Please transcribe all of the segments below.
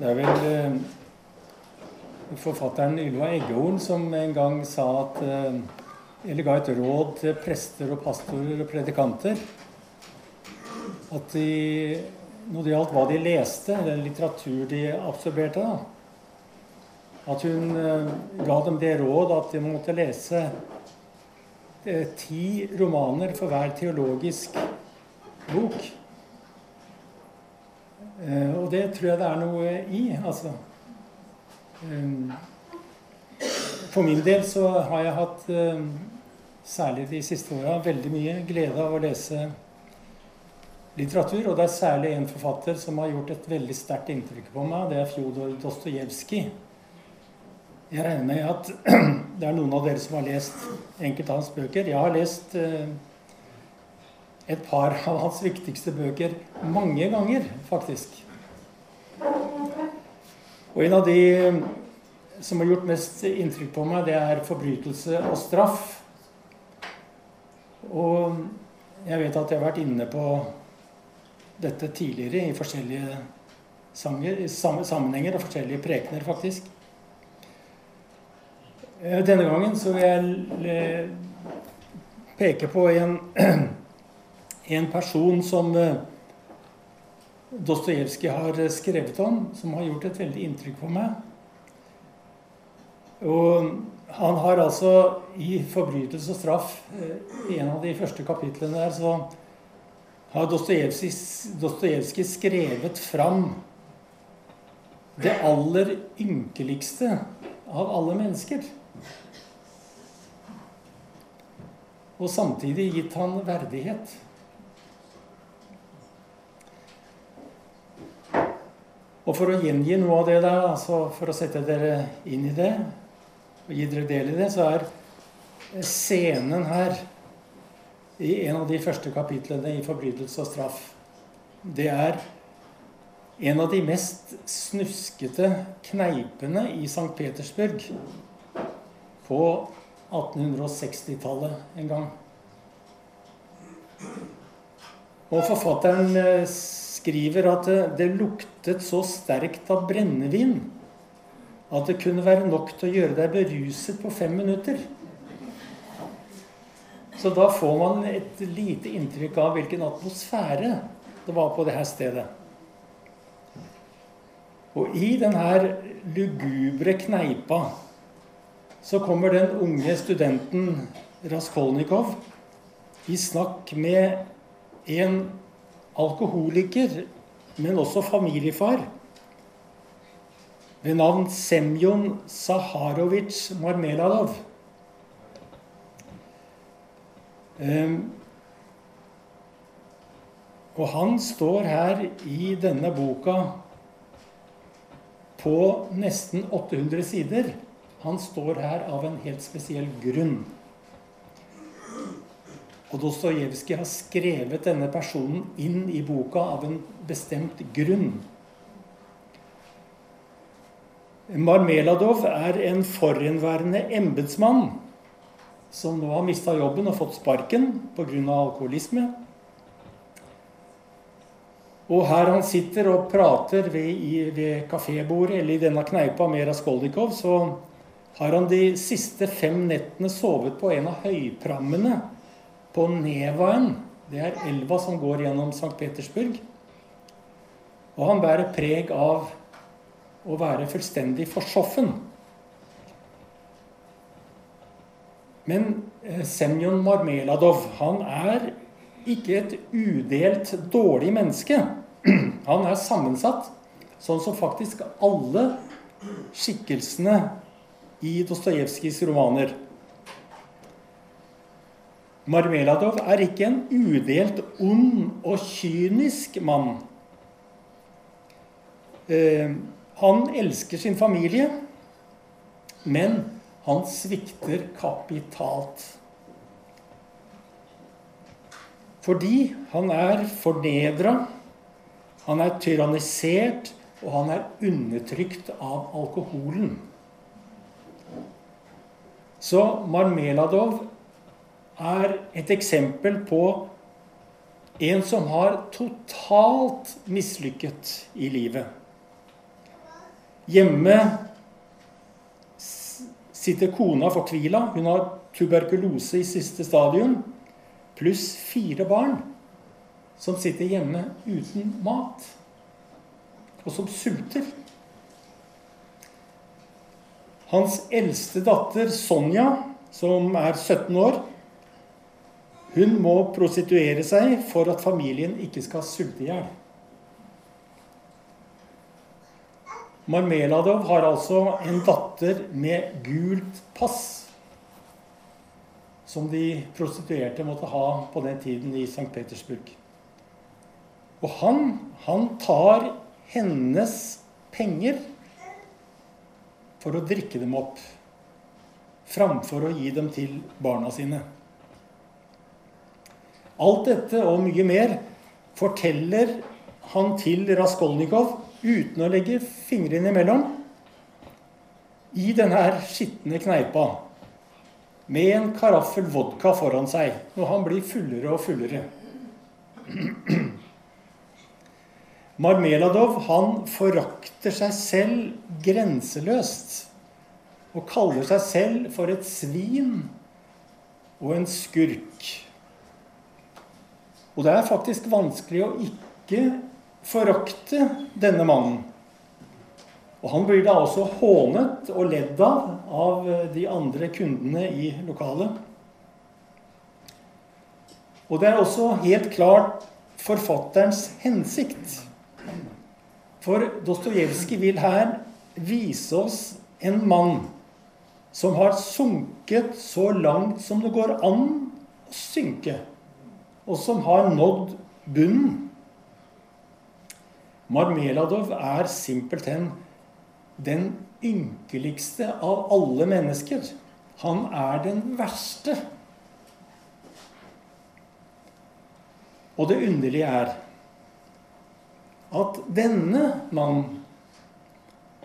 Det er vel eh, forfatteren Ylva Eggehorn som en gang sa at eh, Eller ga et råd til prester og pastorer og predikanter. At de, når det gjaldt hva de leste, den litteratur de absorberte, da, at hun eh, ga dem det råd at de måtte lese eh, ti romaner for hver teologisk bok. Eh, og det tror jeg det er noe i, altså. Um, for min del så har jeg hatt, um, særlig de siste åra, veldig mye glede av å lese litteratur. Og det er særlig en forfatter som har gjort et veldig sterkt inntrykk på meg. Det er Fjodor Dostojevskij. Jeg regner med at det er noen av dere som har lest enkelte av hans bøker. Jeg har lest uh, et par av hans viktigste bøker mange ganger, faktisk. Og en av de som har gjort mest inntrykk på meg, det er 'Forbrytelse og straff'. Og jeg vet at jeg har vært inne på dette tidligere i forskjellige sanger, sammenhenger og forskjellige prekener, faktisk. Eh, denne gangen så vil jeg peke på en, en person som eh, Dostojevskij har skrevet om, som har gjort et veldig inntrykk på meg. Og han har altså i 'Forbrytelse og straff', eh, i en av de første kapitlene der, så har Dostojevskij skrevet fram det aller ynkeligste av alle mennesker. Og samtidig gitt han verdighet. Og for å gjengi noe av det, da, altså for å sette dere inn i det og gi dere del i det, så er scenen her i en av de første kapitlene i 'Forbrytelse og straff' Det er en av de mest snuskete kneipene i St. Petersburg på 1860-tallet en gang. Og forfatteren eh, skriver at det luktet så sterkt av brennevin at det kunne være nok til å gjøre deg beruset på fem minutter. Så da får man et lite inntrykk av hvilken atmosfære det var på det her stedet. Og i denne lugubre kneipa så kommer den unge studenten Raskolnikov i snakk med en alkoholiker, men også familiefar, ved navn Semjon Saharovic Marmeladov. Um, og han står her i denne boka på nesten 800 sider. Han står her av en helt spesiell grunn. Og Dostojevskij har skrevet denne personen inn i boka av en bestemt grunn. Marmeladov er en forhenværende embetsmann som nå har mista jobben og fått sparken pga. alkoholisme. Og her han sitter og prater ved, ved kafébordet eller i denne kneipa med Raskolnikov, så har han de siste fem nettene sovet på en av høyprammene på Nevaen. Det er elva som går gjennom St. Petersburg. Og han bærer preg av å være fullstendig forsoffen. Men eh, Semjon Marmeladov han er ikke et udelt dårlig menneske. Han er sammensatt, sånn som faktisk alle skikkelsene i Dostojevskijs romaner. Marmeladov er ikke en udelt ond og kynisk mann. Eh, han elsker sin familie, men han svikter kapitalt. Fordi han er fornedra, han er tyrannisert, og han er undertrykt av alkoholen. Så Marmeladov er et eksempel på en som har totalt mislykket i livet. Hjemme sitter kona fortvila. Hun har tuberkulose i siste stadium. Pluss fire barn som sitter hjemme uten mat. Og som sulter. Hans eldste datter Sonja, som er 17 år, hun må prostituere seg for at familien ikke skal sulte i hjel. Marmeladov har altså en datter med gult pass. Som de prostituerte måtte ha på den tiden i St. Petersburg. Og han, han tar hennes penger for å drikke dem opp. Framfor å gi dem til barna sine. Alt dette og mye mer forteller han til Raskolnikov uten å legge fingrene imellom i denne skitne kneipa med en karaffel vodka foran seg når han blir fullere og fullere. Marmeladov han forakter seg selv grenseløst og kaller seg selv for et svin og en skurk. Og det er faktisk vanskelig å ikke forakte denne mannen. Og han blir da også hånet og ledd av av de andre kundene i lokalet. Og det er også helt klart forfatterens hensikt. For Dostojevskij vil her vise oss en mann som har sunket så langt som det går an å synke, og som har nådd bunnen. Marmeladov er simpelthen den ynkeligste av alle mennesker. Han er den verste. Og det underlige er at denne mannen,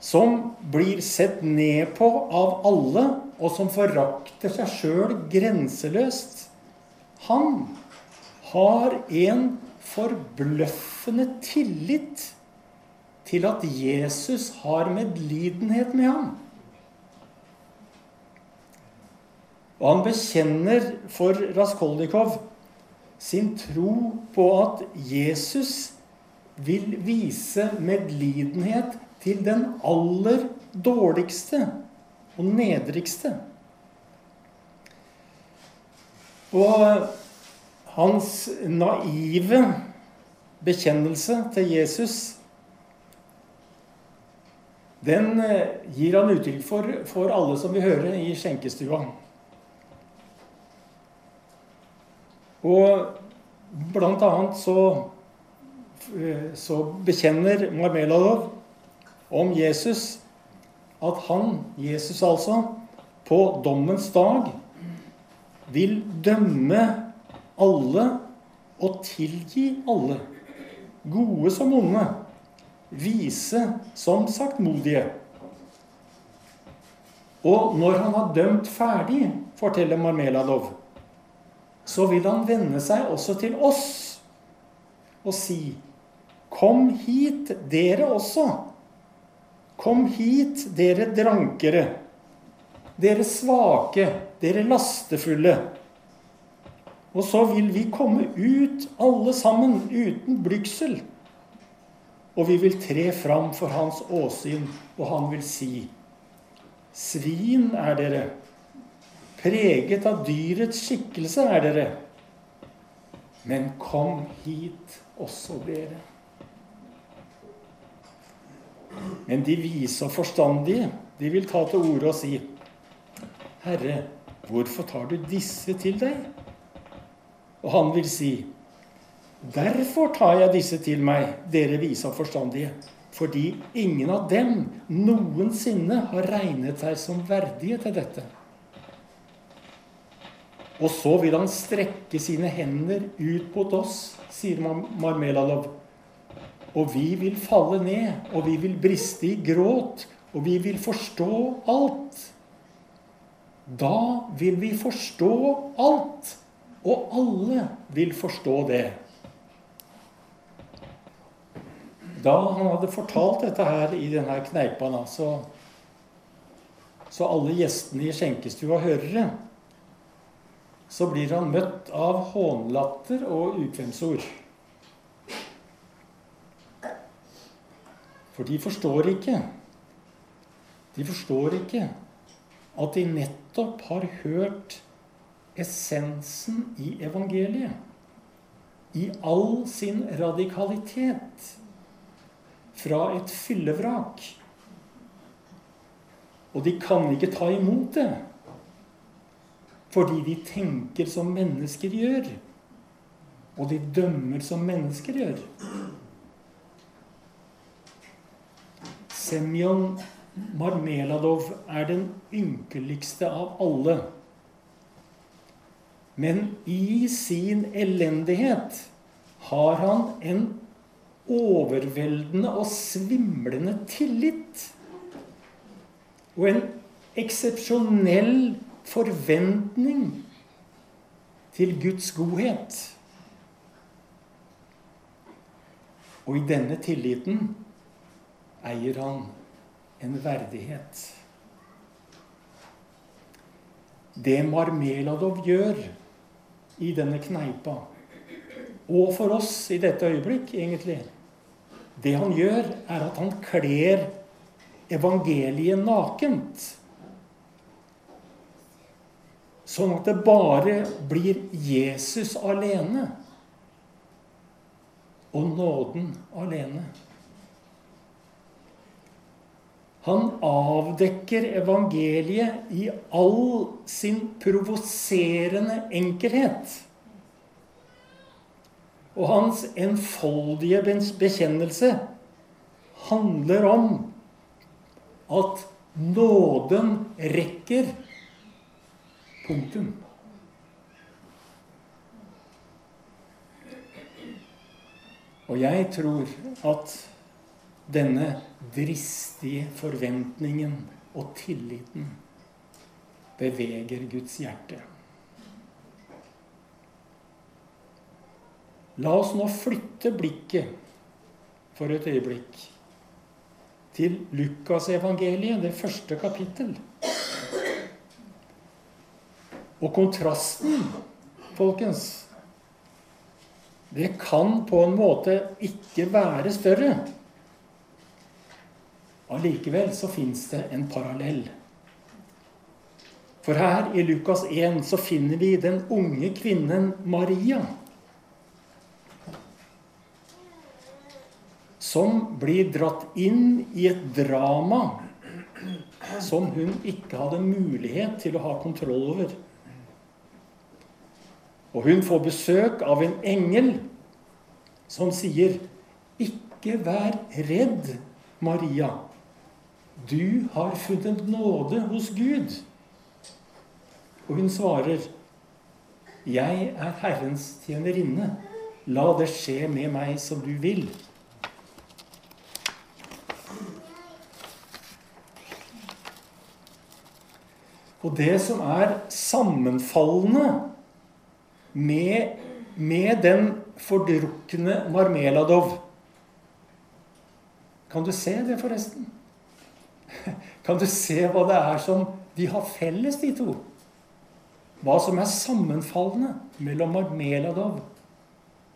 som blir sett ned på av alle, og som forakter seg sjøl grenseløst, han har en forbløffende tillit til at Jesus har medlidenhet med ham. Og han bekjenner for Raskolnikov sin tro på at Jesus vil vise medlidenhet til den aller dårligste og nedrigste. Og hans naive bekjennelse til Jesus den eh, gir han uttrykk for for alle som vil høre i skjenkestua. Og blant annet så, eh, så bekjenner Marmeladov om Jesus at han, Jesus altså, på dommens dag vil dømme alle og tilgi alle, gode som onde, vise som saktmodige. Og når han har dømt ferdig, forteller Marmeladov, så vil han vende seg også til oss og si Kom hit, dere også. Kom hit, dere drankere. Dere svake, dere lastefulle. Og så vil vi komme ut alle sammen uten blygsel. Og vi vil tre fram for hans åsyn, og han vil si Svin er dere. Preget av dyrets skikkelse er dere. Men kom hit, også dere. Men de vise og forstandige, de vil ta til orde og si, Herre, hvorfor tar du disse til deg? Og han vil si, Derfor tar jeg disse til meg, dere vise og forstandige, fordi ingen av dem noensinne har regnet seg som verdige til dette. Og så vil han strekke sine hender ut mot oss, sier Marmeladov. Og vi vil falle ned, og vi vil briste i gråt, og vi vil forstå alt. Da vil vi forstå alt. Og alle vil forstå det. Da han hadde fortalt dette her i denne kneipa, så, så alle gjestene i skjenkestua hører det, så blir han møtt av hånlatter og ukvemsord. For de forstår ikke De forstår ikke at de nettopp har hørt essensen i evangeliet. I all sin radikalitet. Fra et fyllevrak. Og de kan ikke ta imot det. Fordi de tenker som mennesker gjør. Og de dømmer som mennesker gjør. Semjon Marmeladov er den ynkeligste av alle. Men i sin elendighet har han en overveldende og svimlende tillit. Og en eksepsjonell forventning til Guds godhet. Og i denne tilliten eier han en verdighet. Det Marmeladov gjør i denne kneipa, og for oss i dette øyeblikk, egentlig Det han gjør, er at han kler evangeliet nakent. Sånn at det bare blir Jesus alene. Og nåden alene. Han avdekker evangeliet i all sin provoserende enkelhet. Og hans enfoldige bekjennelse handler om at nåden rekker punktum. Og jeg tror at denne dristige forventningen og tilliten beveger Guds hjerte. La oss nå flytte blikket for et øyeblikk til Lukasevangeliet, det første kapittel. Og kontrasten, folkens, det kan på en måte ikke være større. Allikevel så fins det en parallell. For her i Lukas 1 så finner vi den unge kvinnen Maria. Som blir dratt inn i et drama som hun ikke hadde mulighet til å ha kontroll over. Og hun får besøk av en engel som sier, 'Ikke vær redd, Maria.' Du har funnet nåde hos Gud. Og hun svarer, Jeg er Herrens tjenerinne. La det skje med meg som du vil. Og det som er sammenfallende med, med den fordrukne Marmeladov Kan du se det, forresten? Kan du se hva det er som de har felles, de to? Hva som er sammenfallende mellom Marmeladov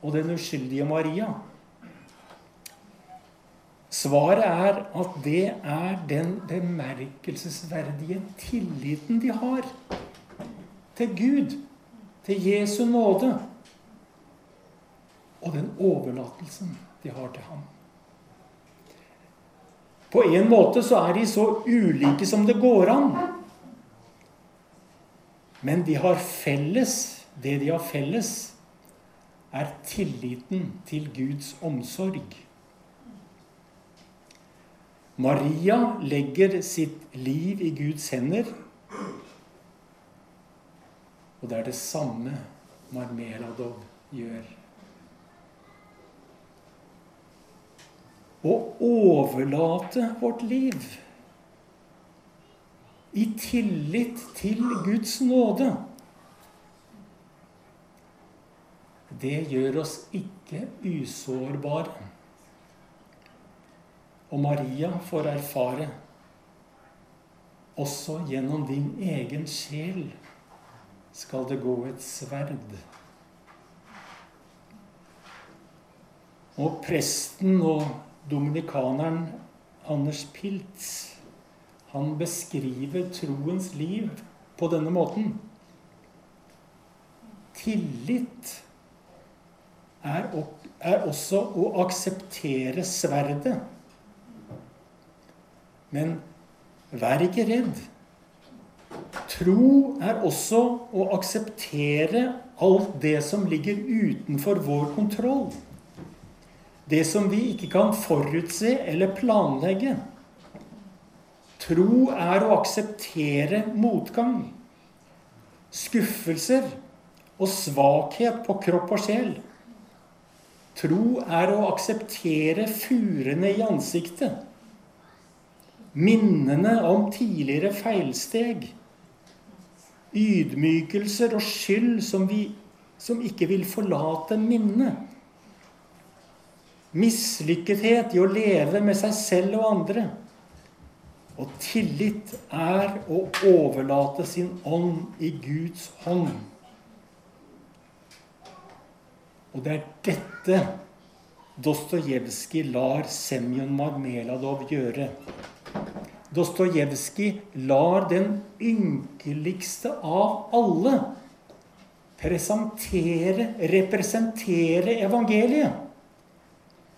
og den uskyldige Maria? Svaret er at det er den bemerkelsesverdige tilliten de har til Gud, til Jesu nåde, og den overlatelsen de har til ham. På en måte så er de så ulike som det går an. Men de har felles Det de har felles, er tilliten til Guds omsorg. Maria legger sitt liv i Guds hender. Og det er det samme Marmeladov gjør. Å overlate vårt liv i tillit til Guds nåde. Det gjør oss ikke usårbare. og Maria får erfare også gjennom din egen sjel skal det gå et sverd. Og presten og dominikaneren Anders Pilz han beskriver troens liv på denne måten. Tillit er, er også å akseptere sverdet. Men vær ikke redd. Tro er også å akseptere alt det som ligger utenfor vår kontroll. Det som vi ikke kan forutse eller planlegge. Tro er å akseptere motgang, skuffelser og svakhet på kropp og sjel. Tro er å akseptere furene i ansiktet, minnene om tidligere feilsteg, ydmykelser og skyld som, vi, som ikke vil forlate minnet, mislykkethet i å leve med seg selv og andre og tillit er å overlate sin ånd i Guds hånd. Og det er dette Dostojevskij lar Semjon Marmeladov gjøre. Dostojevskij lar den ynkeligste av alle presentere, representere evangeliet.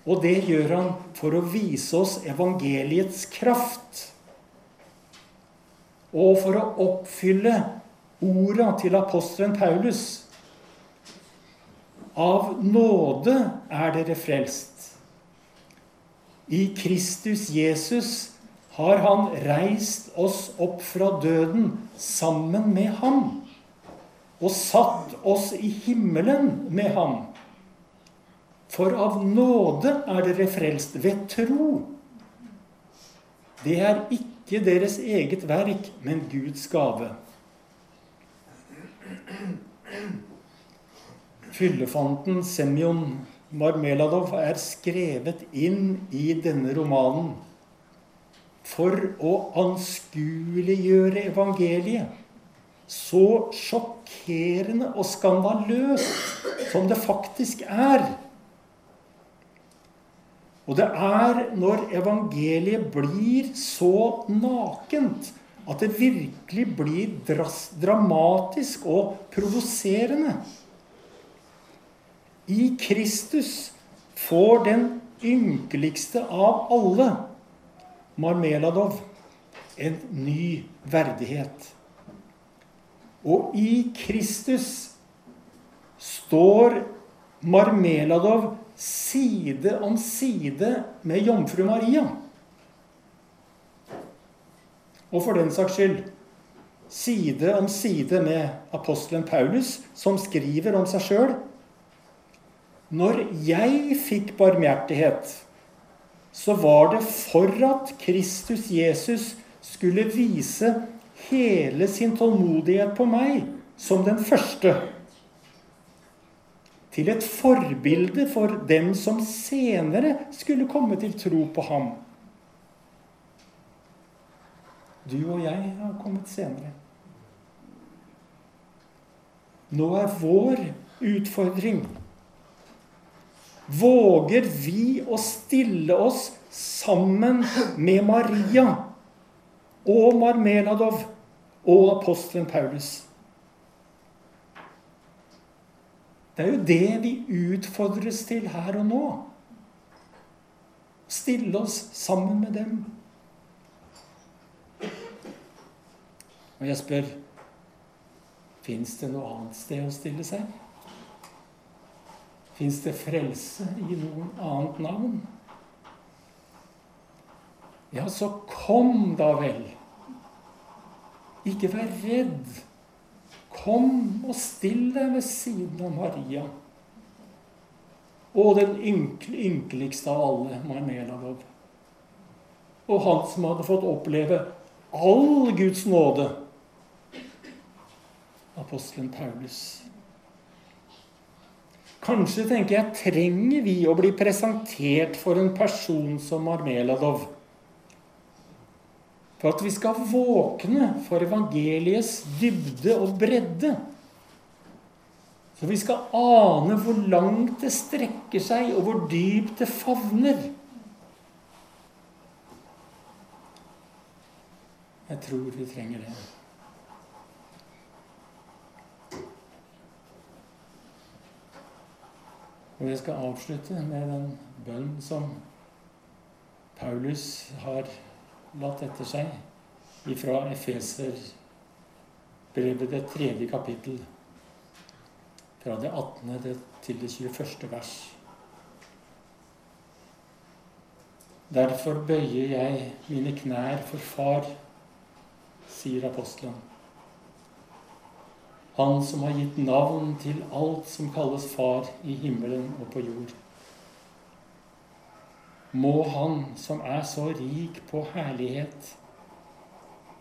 Og det gjør han for å vise oss evangeliets kraft og for å oppfylle orda til apostelen Paulus. Av nåde er dere frelst. I Kristus Jesus har han reist oss opp fra døden sammen med ham og satt oss i himmelen med ham. For av nåde er dere frelst ved tro. Det er ikke deres eget verk, men Guds gave. Fyllefanten Semjon Marmeladov er skrevet inn i denne romanen for å anskueliggjøre evangeliet så sjokkerende og skandaløst som det faktisk er. Og det er når evangeliet blir så nakent at det virkelig blir dramatisk og provoserende. I Kristus får den ynkeligste av alle, Marmeladov, en ny verdighet. Og i Kristus står Marmeladov side om side med jomfru Maria. Og for den saks skyld side om side med apostelen Paulus, som skriver om seg sjøl Når jeg fikk barmhjertighet, så var det for at Kristus Jesus skulle vise hele sin tålmodighet på meg som den første til et forbilde for dem som senere skulle komme til tro på ham. Du og jeg har kommet senere. Nå er vår utfordring Våger vi å stille oss sammen med Maria og Marmeladov og apostelen Paulus? Det er jo det vi utfordres til her og nå. Stille oss sammen med dem. Og jeg spør Fins det noe annet sted å stille seg? Fins det frelse i noen annet navn? Ja, så kom da vel. Ikke vær redd. Kom og still deg ved siden av Maria. Og den ynkeligste av alle, Marmeladov. Og han som hadde fått oppleve all Guds nåde. Apostelen Paulus. Kanskje tenker jeg, trenger vi å bli presentert for en person som Marmeladov. For at vi skal våkne for evangeliets dybde og bredde. Så vi skal ane hvor langt det strekker seg, og hvor dypt det favner. Jeg tror vi trenger det. Og jeg skal avslutte med den bønn som Paulus har latt etter seg ifra Efeser brevet det tredje kapittel, fra det 18. til det 21. vers. Derfor bøyer jeg mine knær for Far, sier apostelen. Han som har gitt navn til alt som kalles Far i himmelen og på jord. Må Han som er så rik på herlighet,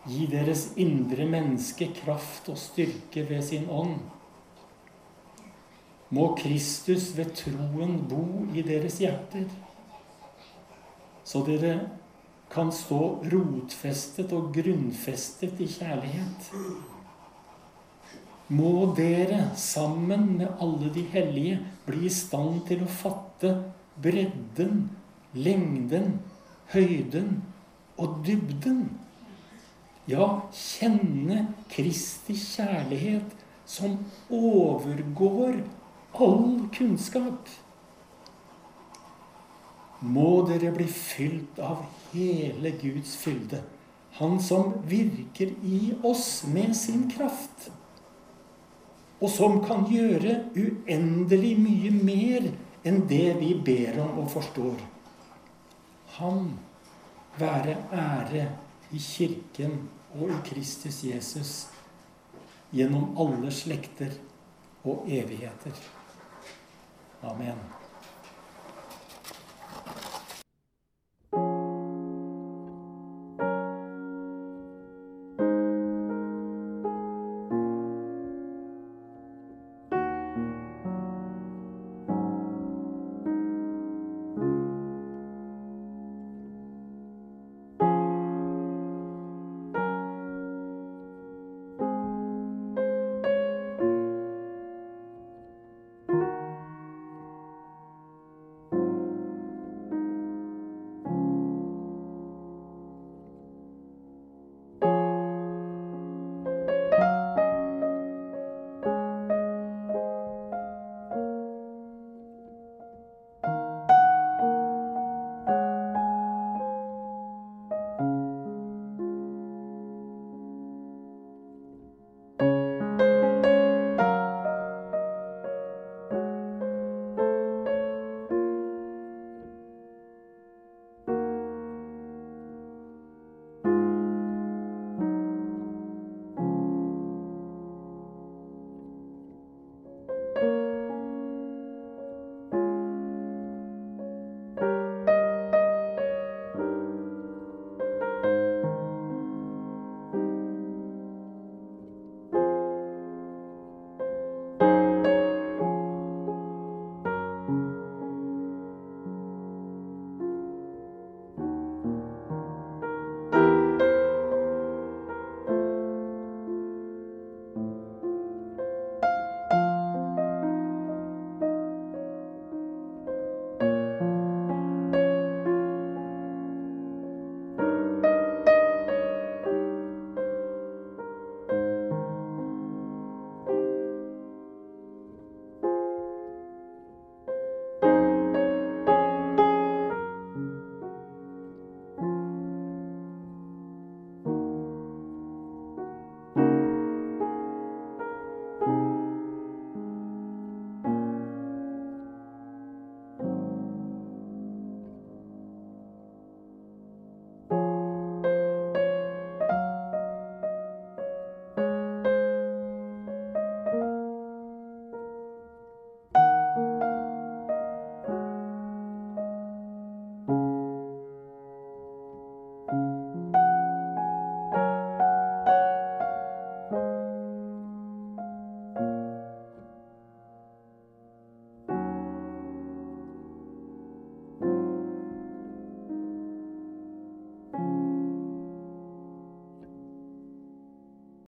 gi deres indre menneske kraft og styrke ved sin ånd. Må Kristus ved troen bo i deres hjerter, så dere kan stå rotfestet og grunnfestet i kjærlighet må dere sammen med alle de hellige bli i stand til å fatte bredden, lengden, høyden og dybden. Ja, kjenne Kristi kjærlighet som overgår all kunnskap. Må dere bli fylt av hele Guds fylde, Han som virker i oss med sin kraft og som kan gjøre uendelig mye mer enn det vi ber om og forstår. Han være ære i Kirken og i Kristus Jesus gjennom alle slekter og evigheter. Amen.